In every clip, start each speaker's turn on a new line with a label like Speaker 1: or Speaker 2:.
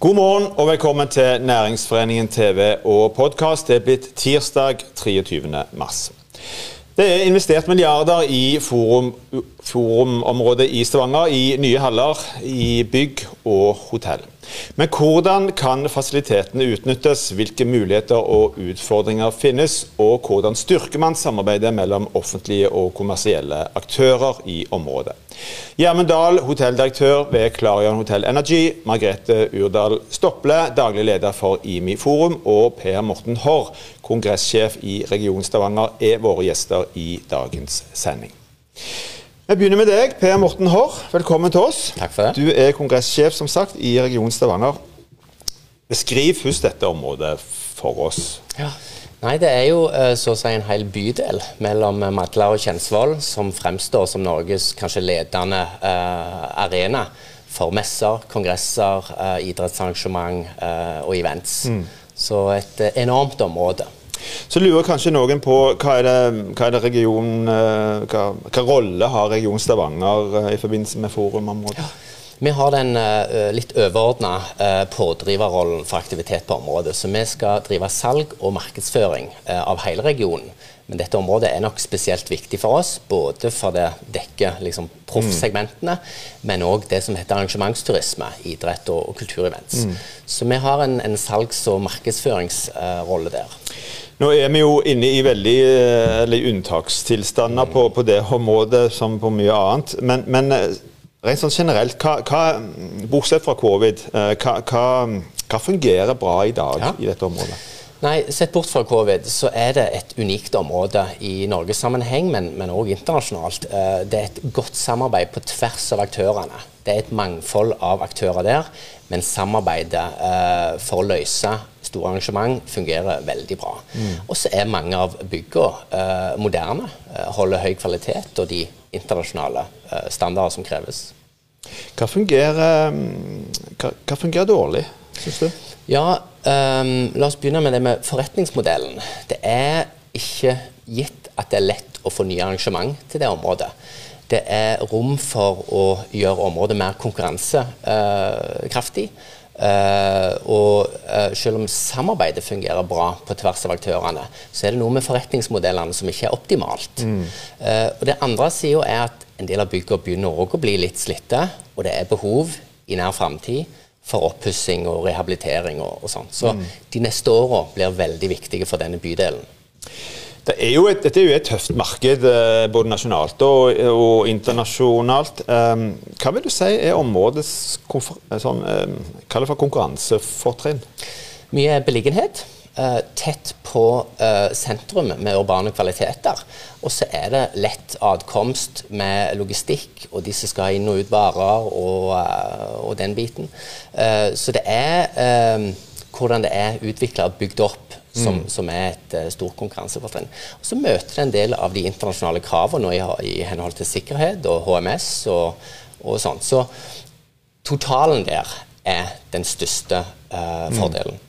Speaker 1: God morgen og velkommen til Næringsforeningen TV og podkast. Det er blitt tirsdag 23. mars. Det er investert milliarder i forum, forumområdet i Stavanger, i nye haller, i bygg og hotell. Men hvordan kan fasilitetene utnyttes, hvilke muligheter og utfordringer finnes, og hvordan styrker man samarbeidet mellom offentlige og kommersielle aktører i området? Gjermund Dahl, hotelldirektør ved Clarion Hotel Energy, Margrethe Urdal Stople, daglig leder for IMI Forum, og Per Morten Haarr, kongressjef i Region Stavanger, er våre gjester i dagens sending. Vi begynner med deg, Per Morten Haarr. Velkommen til oss.
Speaker 2: Takk for det.
Speaker 1: Du er kongressjef som sagt, i Region Stavanger. Beskriv først dette området for oss.
Speaker 2: Ja. Nei, Det er jo eh, så å si en hel bydel mellom Madla og Kjensvoll som fremstår som Norges kanskje ledende uh, arena for messer, kongresser, uh, idrettsarrangement uh, og events. Mm. Så et enormt område.
Speaker 1: Så lurer kanskje noen på hva er det, hva er det region, eh, hva, hva, rolle har Region Stavanger eh, i forbindelse med forumområdet? Ja.
Speaker 2: Vi har den uh, litt overordna uh, pådriverrollen for aktivitet på området. Så vi skal drive salg og markedsføring uh, av hele regionen. Men dette området er nok spesielt viktig for oss, både for det dekker liksom, proffsegmentene, mm. men òg det som heter arrangementsturisme, idrett og, og kulturevents. Mm. Så vi har en, en salgs- og markedsføringsrolle der.
Speaker 1: Nå er vi jo inne i veldig eller, unntakstilstander på, på, det området som på mye annet. Men, men eh, rent sånn generelt, hva, hva, bortsett fra covid, eh, hva, hva, fungerer bra i dag ja. i dette området?
Speaker 2: Nei, Sett bort fra covid, så er det et unikt område i Norgessammenheng, men òg internasjonalt. Eh, det er et godt samarbeid på tvers av aktørene. Det er et mangfold av aktører der, men samarbeidet for å løse store arrangement fungerer veldig bra. Mm. Og så er mange av byggene eh, moderne, eh, holder høy kvalitet og de internasjonale eh, standarder som kreves.
Speaker 1: Hva fungerer, hva, hva fungerer dårlig, syns du?
Speaker 2: Ja, um, La oss begynne med det med forretningsmodellen. Det er ikke gitt at det er lett å få nye arrangement til det området. Det er rom for å gjøre området mer konkurransekraftig. Uh, Uh, og uh, selv om samarbeidet fungerer bra på tvers av aktørene, så er det noe med forretningsmodellene som ikke er optimalt. Mm. Uh, og Det andre sida er at en del av byggene begynner òg å bli litt slitte, og det er behov i nær framtid for oppussing og rehabilitering og, og sånn. Så mm. de neste åra blir veldig viktige for denne bydelen.
Speaker 1: Det er jo et, dette er jo et tøft marked, eh, både nasjonalt og, og internasjonalt. Um, hva vil du si er områdets sånn, um, for konkurransefortrinn?
Speaker 2: Mye beliggenhet. Uh, tett på uh, sentrum med urbane kvaliteter. Og så er det lett adkomst med logistikk og de som skal inn og ut varer og, uh, og den biten. så det er hvordan det er utvikla og bygd opp som, mm. som er et uh, stort konkurransefortrinn. Så møter det en del av de internasjonale kravene i, i, henhold til sikkerhet og HMS og, og sånt. Så totalen der er den største uh, fordelen. Mm.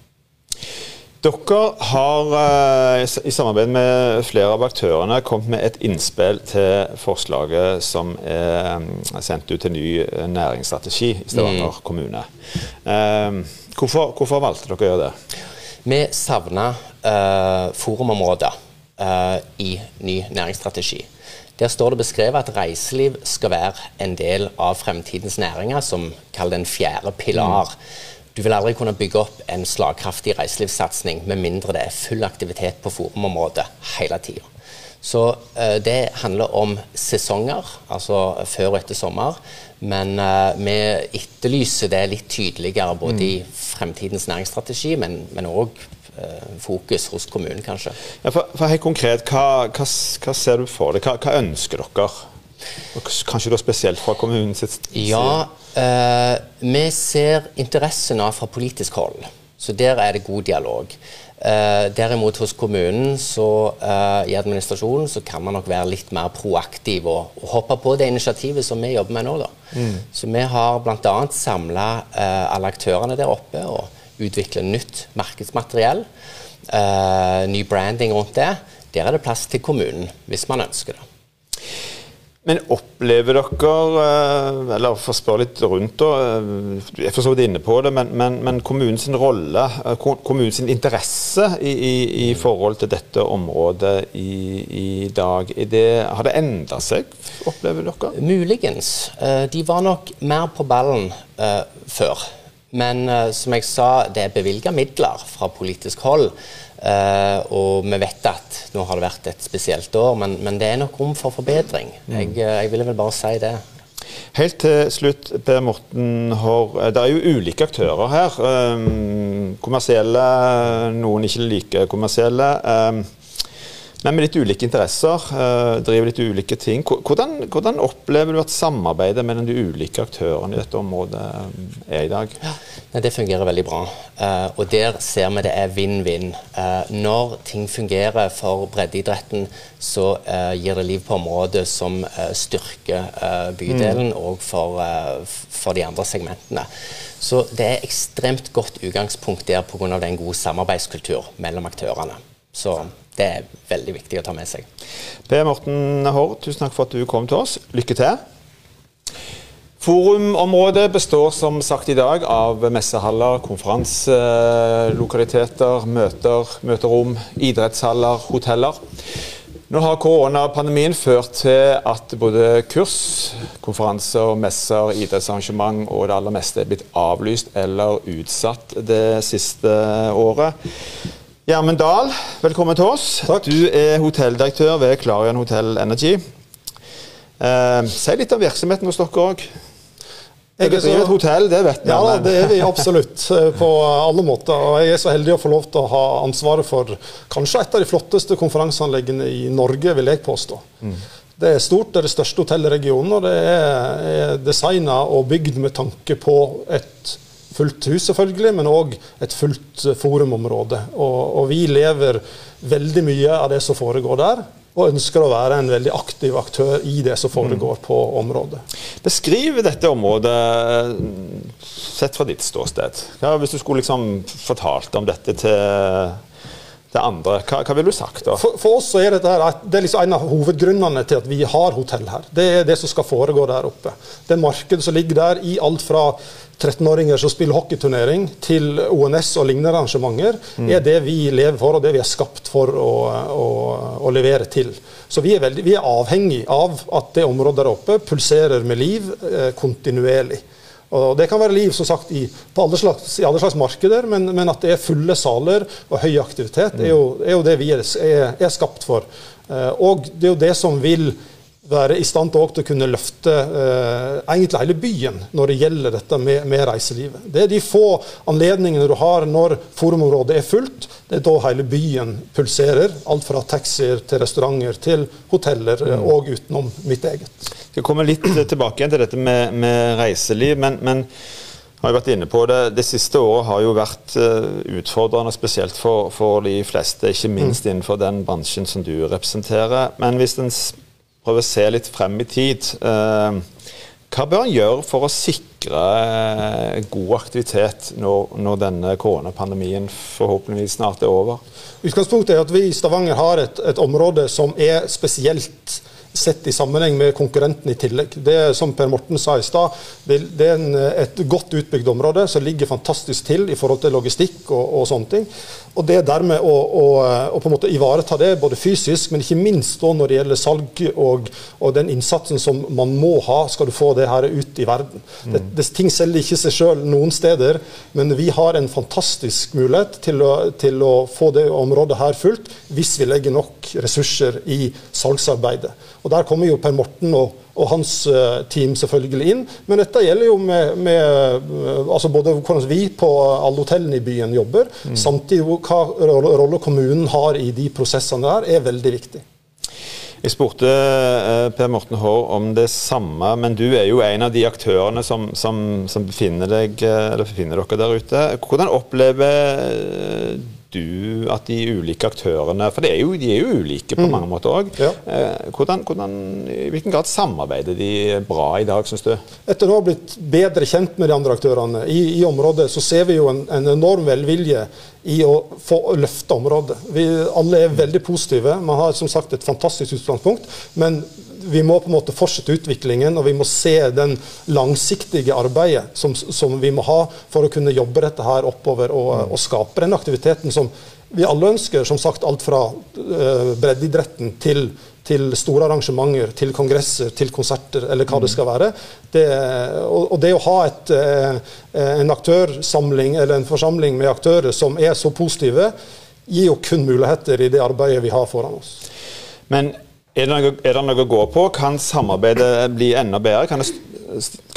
Speaker 1: Dere har uh, i samarbeid med flere av aktørene kommet med et innspill til forslaget som er um, sendt ut til ny næringsstrategi i Stavanger mm. kommune. Hvorfor, hvorfor valgte dere å gjøre det?
Speaker 2: Vi savner uh, forumområder uh, i ny næringsstrategi. Der står det beskrevet at reiseliv skal være en del av fremtidens næringer, som kalles den fjerde pilar. Mm. Du vil aldri kunne bygge opp en slagkraftig reiselivssatsing med mindre det er full aktivitet på forumområdet hele tida. Så uh, det handler om sesonger, altså før og etter sommer. Men uh, vi etterlyser det litt tydeligere både mm. i fremtidens næringsstrategi, men òg eh, fokus hos kommunen, kanskje.
Speaker 1: Ja, for, for helt konkret, hva, hva, hva, ser du for deg? Hva, hva ønsker dere? Kanskje da spesielt fra kommunens side?
Speaker 2: Ja, eh, vi ser interessen av fra politisk hold. Så der er det god dialog. Eh, derimot hos kommunen så, eh, i administrasjonen så kan man nok være litt mer proaktiv og, og hoppe på det initiativet som vi jobber med nå. da. Mm. Så vi har bl.a. samla eh, alle aktørene der oppe og utvikla nytt markedsmateriell, uh, ny branding rundt det, der er det plass til kommunen, hvis man ønsker det.
Speaker 1: Men opplever dere, eh, eller for å spørre litt rundt da, eh, er for så vidt inne på det, men, men, men kommunens rolle, eh, kommunens interesse i, i, i, forhold til dette området i, i dag, det, har det endret seg, opplever dere?
Speaker 2: Muligens. De var nok mer på ballen før. Men som jeg sa, det er bevilga midler fra politisk hold. Uh, og vi vet at nå har det vært et spesielt år, men, men det er nok rom for forbedring. Mm. Jeg, uh, jeg, ville vel bare si det.
Speaker 1: Helt til slutt, Per Morten. Eh, det er jo ulike aktører her. Um, kommersielle, noen ikke like kommersielle. Um, men med litt ulike interesser, uh, driver litt ulike ting. Hvordan, hvordan, opplever du at samarbeidet mellom de ulike aktørene i dette området er i dag?
Speaker 2: Ja, det fungerer veldig bra. Uh, og der ser vi det er vinn-vinn. Uh, når ting fungerer for breddeidretten, så gir det liv på området som styrker bydelen mm. og for, for, de andre segmentene. Så det er ekstremt godt utgangspunkt der pga. den gode samarbeidskultur mellom aktørene. Så det er veldig viktig å ta med seg.
Speaker 1: Per Morten Hård, tusen takk for at du kom til oss. Lykke til. Forumområdet består som sagt i dag av messehaller, konferanselokaliteter, møter, møterom, idrettshaller, hoteller. Nå har koronapandemien ført til at både kurs, konferanser, messer, idrettsarrangement og det aller meste er blitt avlyst eller utsatt det siste året. Gjermund Dahl, velkommen til oss.
Speaker 3: Takk.
Speaker 1: Du er hotelldirektør ved Clarion Hotel Energy. Eh, si litt om virksomheten hos dere òg. Jeg er så, et hotell, det vet vi.
Speaker 3: Ja, det er vi absolutt. Eh, på alle måter. Og jeg er så heldig å få lov til å ha ansvaret for kanskje et av de flotteste konferanseanleggene i Norge, vil jeg påstå. Mm. Det er stort, det er det største hotellet i regionen, og det er designa og bygd med tanke på et fullt hus, selvfølgelig, men òg et fullt eh, forumområde. Og, og, vi lever veldig mye av det som foregår der. Og ønsker å være en veldig aktiv aktør i det som foregår mm. på området.
Speaker 1: Beskriv dette området eh, sett fra ditt ståsted. Ja, hvis du skulle liksom fortalt om dette til det andre. Hva, hva ville du sagt da?
Speaker 3: For, for, oss så er dette her, det er liksom en av hovedgrunnene til at vi har hotell her. Det er det som skal foregå der oppe. Det markedet som ligger der i alt fra 13-åringer som spiller hockeyturnering, til ONS og lignende arrangementer, mm. er det vi lever for, og det vi er skapt for å, å, å levere til. Så vi er, veldig, vi er, avhengig av at det området der oppe pulserer med liv eh, kontinuerlig. Og Det kan være liv som sagt, i, alle slags, i alle slags markeder, men, men, at det er fulle saler og høy aktivitet, er jo, er jo det vi er, er, er skapt for. Eh, og det er jo det som vil være i stand til å kunne løfte eh, egentlig hele byen når det gjelder dette med, med, reiselivet. Det er de få anledningene du har når forumområdet er fullt. Det er da hele byen pulserer. Alt fra taxier til restauranter til hoteller, mm. og utenom mitt eget.
Speaker 1: Jeg skal komme litt tilbake igjen til dette med, med reiseliv. men, men har vært inne på det. Det siste året har jo vært uh, utfordrende, spesielt for, for, de fleste. Ikke minst mm. innenfor den bransjen som du representerer. Men hvis en prøve å se litt frem i tid. Eh, hva bør en gjøre for å sikre eh, god aktivitet når, når denne koronapandemien forhåpentligvis snart er over?
Speaker 3: Utgangspunktet er at vi i Stavanger har et, et område som er spesielt sett i sammenheng med konkurrenten i tillegg. Det som Per Morten sa i stad, det, det, er en, et godt utbygd område som ligger fantastisk til i forhold til logistikk og, og sånne ting. Og det er dermed å, å, å, på en måte ivareta det, både fysisk, men ikke minst når det gjelder salg og, og, den innsatsen som man må ha skal du få det her ut i verden. Mm. Det, det, ting selger ikke seg sjøl noen steder, men vi har en fantastisk mulighet til å, til å få det området her fullt hvis vi legger nok ressurser i salgsarbeidet. Og Der kommer jo Per Morten og, og hans uh, team selvfølgelig inn. Men dette gjelder jo med, med uh, altså både hvordan vi på alle hotellene i byen jobber, mm. samtidig hva rolle kommunen har i de prosessene der, er veldig viktig.
Speaker 1: Jeg spurte uh, Per Morten Haar om det samme, men du er jo en av de aktørene som, som, som befinner, deg, befinner, dere der ute. Hvordan opplever du at de ulike aktørene For er jo, de er jo ulike på mm. mange måter òg. Ja. Eh, hvordan, hvordan, I hvilken grad samarbeider de bra i dag, syns du?
Speaker 3: Etter å ha blitt bedre kjent med de andre aktørene i, i området, så ser vi jo en, en enorm velvilje i å få løfte området. Vi alle er veldig positive. Man har som sagt et fantastisk utgangspunkt. men vi må på en måte fortsette utviklingen, og vi må se den langsiktige arbeidet som, som vi må ha for å kunne jobbe dette her oppover og, mm. og skape den aktiviteten som vi alle ønsker. Som sagt alt fra uh, breddeidretten til, til, store arrangementer, til kongresser, til konserter, eller hva det mm. skal være. Det, og, og, det å ha et, uh, en aktørsamling, eller en forsamling med aktører som er så positive, gir jo kun muligheter i det arbeidet vi har foran oss.
Speaker 1: Men er det, noe, er det, noe, å gå på? Kan samarbeidet bli enda bedre? Kan det,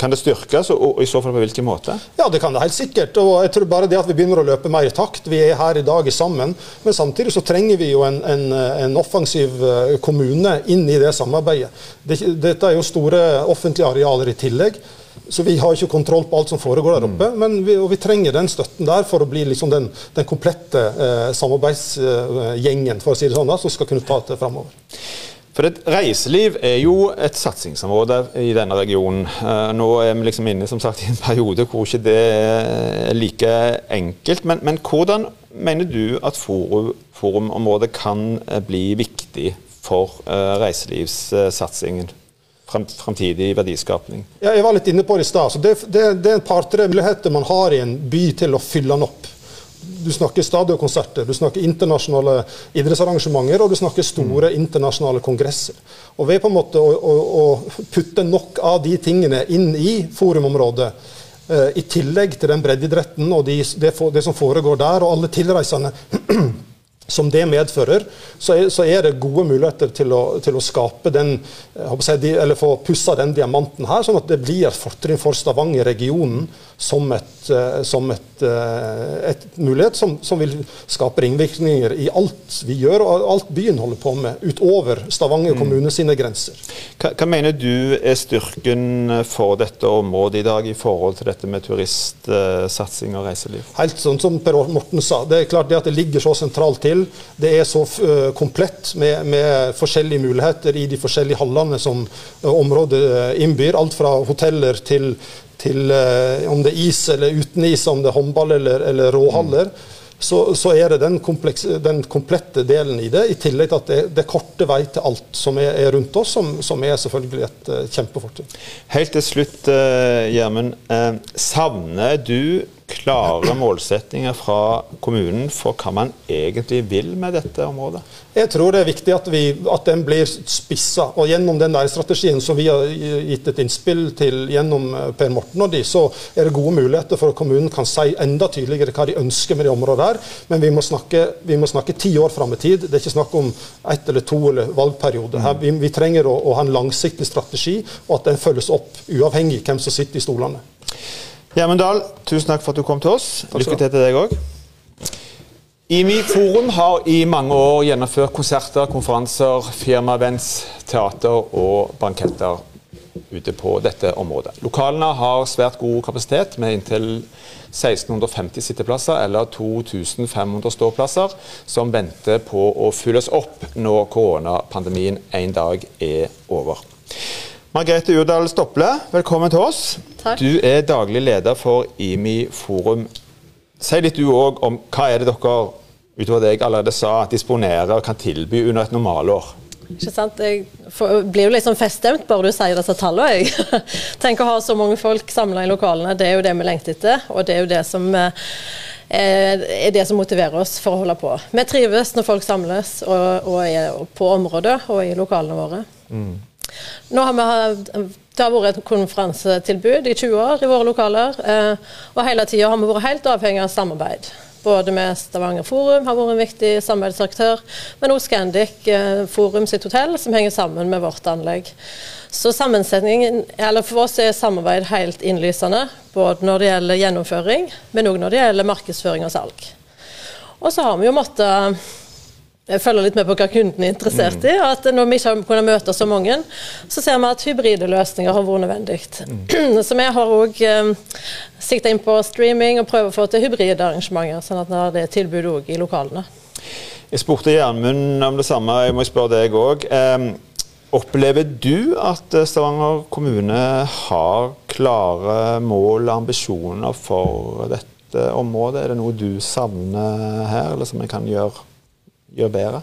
Speaker 1: kan det styrkes, og, i så fall på hvilken måte?
Speaker 3: Ja, det kan det helt sikkert. og jeg tror Bare det at vi begynner å løpe mer i takt. Vi er her i dag sammen. Men samtidig så trenger vi jo en, en, en offensiv eh, kommune inn i det samarbeidet. Dette er jo store offentlige arealer i tillegg. Så vi har ikke kontroll på alt som foregår der oppe. Mm. Men vi, og vi trenger den støtten der for å bli liksom den, den, komplette eh, samarbeidsgjengen for å si det sånn da, som skal kunne ta det framover.
Speaker 1: For det, Reiseliv er jo et satsingsområde i denne regionen. Eh, nå er vi liksom inne som sagt, i en periode hvor ikke det er like enkelt. Men, men hvordan mener du at forum, forumområdet kan eh, bli viktig for uh, reiselivssatsingen? Framtidig verdiskapning?
Speaker 3: Ja, jeg var litt inne på det i stad. Det, det, det er et par-tre muligheter man har i en by til å fylle den opp du snakker stadionkonserter, du snakker internasjonale idrettsarrangementer, og du snakker store mm. internasjonale kongresser. Og Ved på en måte å, å, å putte nok av de tingene inn i forumområdet, eh, i tillegg til den breddeidretten og de, det, det, som foregår der, og alle tilreisende som det medfører, så er, så er, det gode muligheter til å, til å skape den, eller få pussa den diamanten her, sånn at det blir et fortrinn for Stavanger-regionen som, et, eh, som et, eh, et, mulighet som, som, vil skape ringvirkninger i alt vi gjør og alt byen holder på med, utover Stavanger mm. kommune sine grenser.
Speaker 1: Hva, hva, mener du er styrken for dette området i dag i forhold til dette med turistsatsing og reiseliv?
Speaker 3: Helt sånn som Per Morten sa, det er klart det at det ligger så sentralt til. Det er så uh, komplett med, med, forskjellige muligheter i de forskjellige hallene som uh, området innbyr. Alt fra hoteller til til eh, om det er is eller uten is, om det er håndball eller, eller råhaller. Mm. Så, så, er det den, den, komplette delen i det, i tillegg til at det, det er korte vei til alt som er, er rundt oss, som, som, er selvfølgelig et uh, kjempefortrinn.
Speaker 1: Helt til slutt, Gjermund. Uh, savner du klare målsettinger fra kommunen for hva man egentlig vil med dette området?
Speaker 3: Jeg tror det er viktig at, vi, at den blir spissa. Og gjennom den der strategien som vi har gitt et innspill til gjennom eh, Per Morten og de, så er det gode muligheter for at kommunen kan si enda tydeligere hva de ønsker med det området her. Men vi må snakke, vi må snakke ti år fram i tid. Det er ikke snakk om ett eller to eller valgperiode. Her, vi, vi, trenger å, å ha en langsiktig strategi, og at den følges opp uavhengig hvem som sitter i stolene.
Speaker 1: Gjermund tusen takk for at du kom til oss. Lykke til til deg òg. IMI Forum har i mange år gjennomført konserter, konferanser, firmaevents, teater og banketter ute på dette området. Lokalene har svært god kapasitet, med inntil 1650 sitteplasser eller 2500 ståplasser, som venter på å fylles opp når koronapandemien en dag er over. Margrethe Urdal Stople, velkommen til oss.
Speaker 4: Takk.
Speaker 1: Du er daglig leder for IMI Forum. Si litt du òg om hva er det dere utover det jeg allerede sa, disponerer og kan tilby under et normalår?
Speaker 4: Ikke sant? Jeg blir jo litt sånn feststemt bare du sier disse tallene. Jeg Tenk å ha så mange folk samla i lokalene, det er jo det vi lengter etter. Og det er jo det som eh, er det som motiverer oss for å holde på. Vi trives når folk samles og, og er på området og i lokalene våre. Mm. Nå har vi, det har vært et konferansetilbud i 20 år i våre lokaler. Eh, og hele tida har vi vært helt avhengig av samarbeid. Både med Stavanger Forum har vært en viktig samarbeidsaktør, men også Scandic eh, Forum sitt hotell, som henger sammen med vårt anlegg. Så sammensetningen, eller For oss er samarbeid helt innlysende, både når det gjelder gjennomføring, men òg når det gjelder markedsføring og salg. Og så har vi jo måttet følge litt med på hva kunden er interessert i. at Når vi ikke har kunnet møte så mange, så ser vi at hybride løsninger har vært nødvendig. Mm. Så vi har òg um, sikta inn på streaming og prøver å få til hybride arrangementer, sånn at vi har det tilbudet òg i lokalene.
Speaker 1: Jeg spurte Gjermund om det samme, jeg må spørre deg òg. Um, opplever du at Stavanger kommune har klare mål og ambisjoner for dette området? Er det noe du savner her, eller som vi kan gjøre gjøre bedre?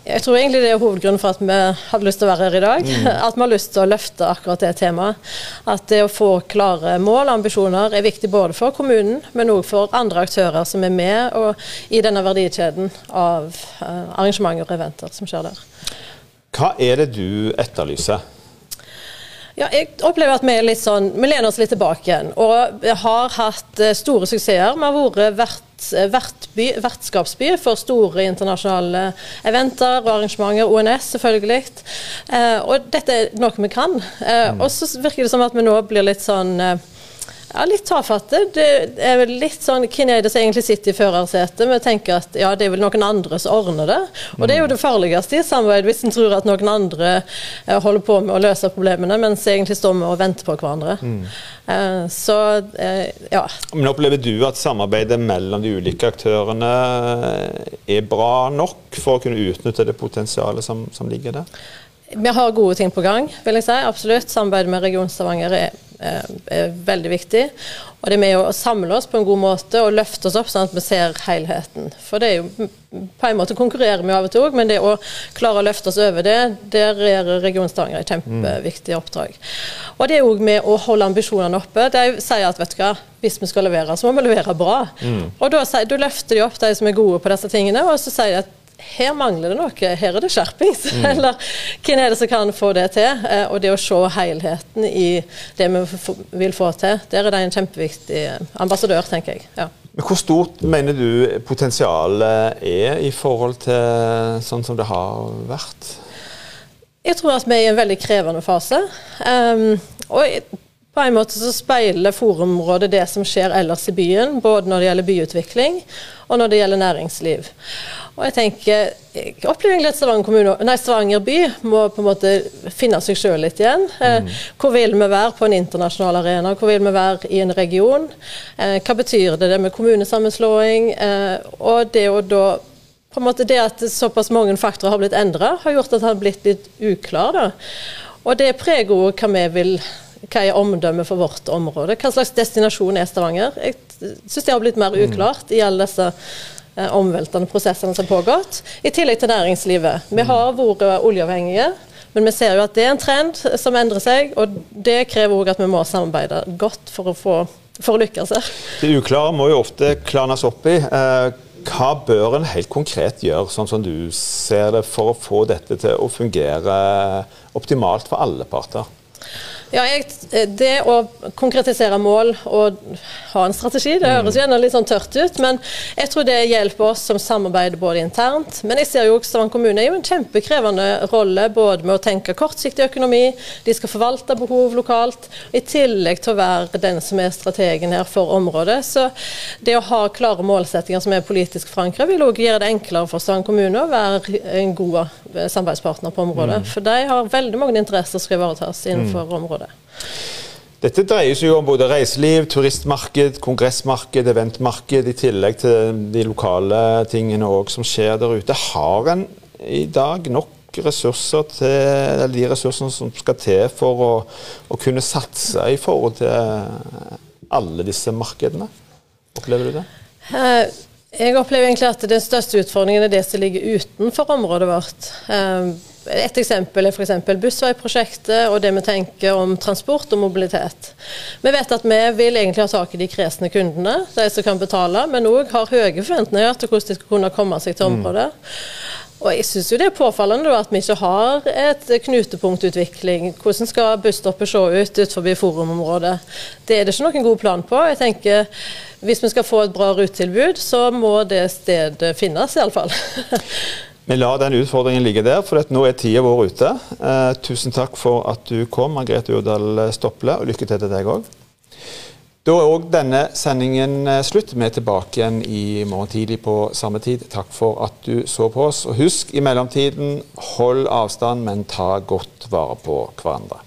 Speaker 4: Jeg tror egentlig det er hovedgrunnen for at vi hadde lyst til å være her i dag. Mm. At vi har lyst til å løfte akkurat det temaet. At det å få klare mål og ambisjoner er viktig både for kommunen, men òg for andre aktører som er med og, i denne verdikjeden av uh, arrangementer og eventer som skjer der.
Speaker 1: Hva er det du etterlyser?
Speaker 4: Ja, jeg opplever at vi er litt sånn, vi lener oss litt tilbake igjen. Og har hatt eh, store suksesser. Vi har vært vert Eh, vertby, vertskapsby for store internasjonale eventer og arrangementer. ONS, selvfølgelig. Eh, og dette er noe vi kan. Eh, mm. Og så virker det som at vi nå blir litt sånn ja, litt tafatte. Det er vel litt sånn Hvem er det som egentlig sitter i førersetet? Vi tenker at ja, det er vel noen andre som ordner det. Og det er jo det farligste i samarbeid, hvis en tror at noen andre eh, holder på med å løse problemene, mens egentlig står vi og venter på hverandre. Mm. Eh, så eh, ja.
Speaker 1: Men opplever du at samarbeidet mellom de ulike aktørene er bra nok for å kunne utnytte det potensialet som, som ligger der?
Speaker 4: Vi har gode ting på gang, vil jeg si. Absolutt. Samarbeidet med Region Stavanger er er veldig viktig. Og det er med å samle oss på en god måte og løfte oss opp sånn at vi ser helheten. For det er jo på en måte konkurrerer vi av og til òg, men det å klare å løfte oss over det, der er Region Stavanger et kjempeviktig oppdrag. Og det er òg med å holde ambisjonene oppe. De sier at vet du hva, hvis vi skal levere, så må vi levere bra. Mm. Og da, da løfter de opp de som er gode på disse tingene, og så sier de at her mangler det noe, her er det skjerpings. Mm. Eller hvem er det som kan få det til? Eh, og det å se helheten i det vi vil få til, der er det en kjempeviktig ambassadør, tenker jeg. Ja.
Speaker 1: Men Hvor stort mener du potensialet er i forhold til sånn som det har vært?
Speaker 4: Jeg tror at vi er i en veldig krevende fase. Um, og på en måte så speiler forumrådet det som skjer ellers i byen, både når det gjelder byutvikling og når det gjelder næringsliv. Og jeg tenker, jeg opplever egentlig at Stavanger, kommune, nei, Stavanger by må på en måte finne seg sjøl litt igjen. Eh, mm. hvor vil vi være på en internasjonal arena? Hvor vil vi være i en region? Eh, hva betyr det, det med kommunesammenslåing? Eh, og det å da på en måte Det at såpass mange faktorer har blitt endra, har gjort at det har blitt litt uklar. Da. Og det preger òg hva vi vil hva er omdømmet for vårt område? Hva slags destinasjon er Stavanger? Jeg syns det har blitt mer uklart i alle disse omveltende prosessene som har pågått. I tillegg til næringslivet. Vi har vært oljeavhengige. Men vi ser jo at det er en trend som endrer seg, og det krever òg at vi må samarbeide godt for å, få, for å lykkes.
Speaker 1: Det uklare må jo ofte klarnes opp i. Eh, hva bør en helt konkret gjøre, sånn som du ser det, for å få dette til å fungere optimalt for alle parter?
Speaker 4: Ja, jeg, Det å konkretisere mål og ha en strategi, det høres gjerne litt sånn tørt ut. Men jeg tror det hjelper oss som samarbeider både internt. Men jeg ser jo Stavanger kommune er jo en kjempekrevende rolle både med å tenke kortsiktig økonomi, de skal forvalte behov lokalt, i tillegg til å være den som er strategen her for området. Så det å ha klare målsettinger som er politisk forankret, vil òg gjøre det enklere for Stavanger kommune å være en god samarbeidspartner på området. Mm. For de har veldig mange interesser som skal ivaretas innenfor mm. Området.
Speaker 1: Dette dreier seg jo om både reiseliv, turistmarked, kongressmarked, eventmarked, i tillegg til de lokale tingene som skjer der ute. Har en i dag nok ressurser til, eller de ressursene som skal til for å, å kunne satse i forhold til alle disse markedene? Opplever du det?
Speaker 4: Eh, jeg opplever egentlig at den største utfordringen er det som ligger utenfor området vårt. Eh, et eksempel er f.eks. bussveiprosjektet og det vi tenker om transport og mobilitet. Vi vet at vi vil egentlig ha tak i de kresne kundene, de som kan betale, men òg har høye forventninger til hvordan de skal kunne komme seg til mm. Og jeg syns det er påfallende at vi ikke har et knutepunktutvikling. Hvordan skal busstoppet se ut utenfor forumområdet? Det er det ikke noen god plan på. Jeg tenker Hvis vi skal få et bra rutetilbud, så må det stedet finnes, iallfall.
Speaker 1: Vi lar den utfordringen ligge der, for nå er tida vår ute. Eh, tusen takk for at du kom, Margrethe Urdal Stople, og lykke til til deg òg. Da er òg denne sendingen eh, slutt. Vi er tilbake igjen i morgen tidlig på samme tid. Takk for at du så på oss. Og husk i mellomtiden, hold avstand, men ta godt vare på hverandre.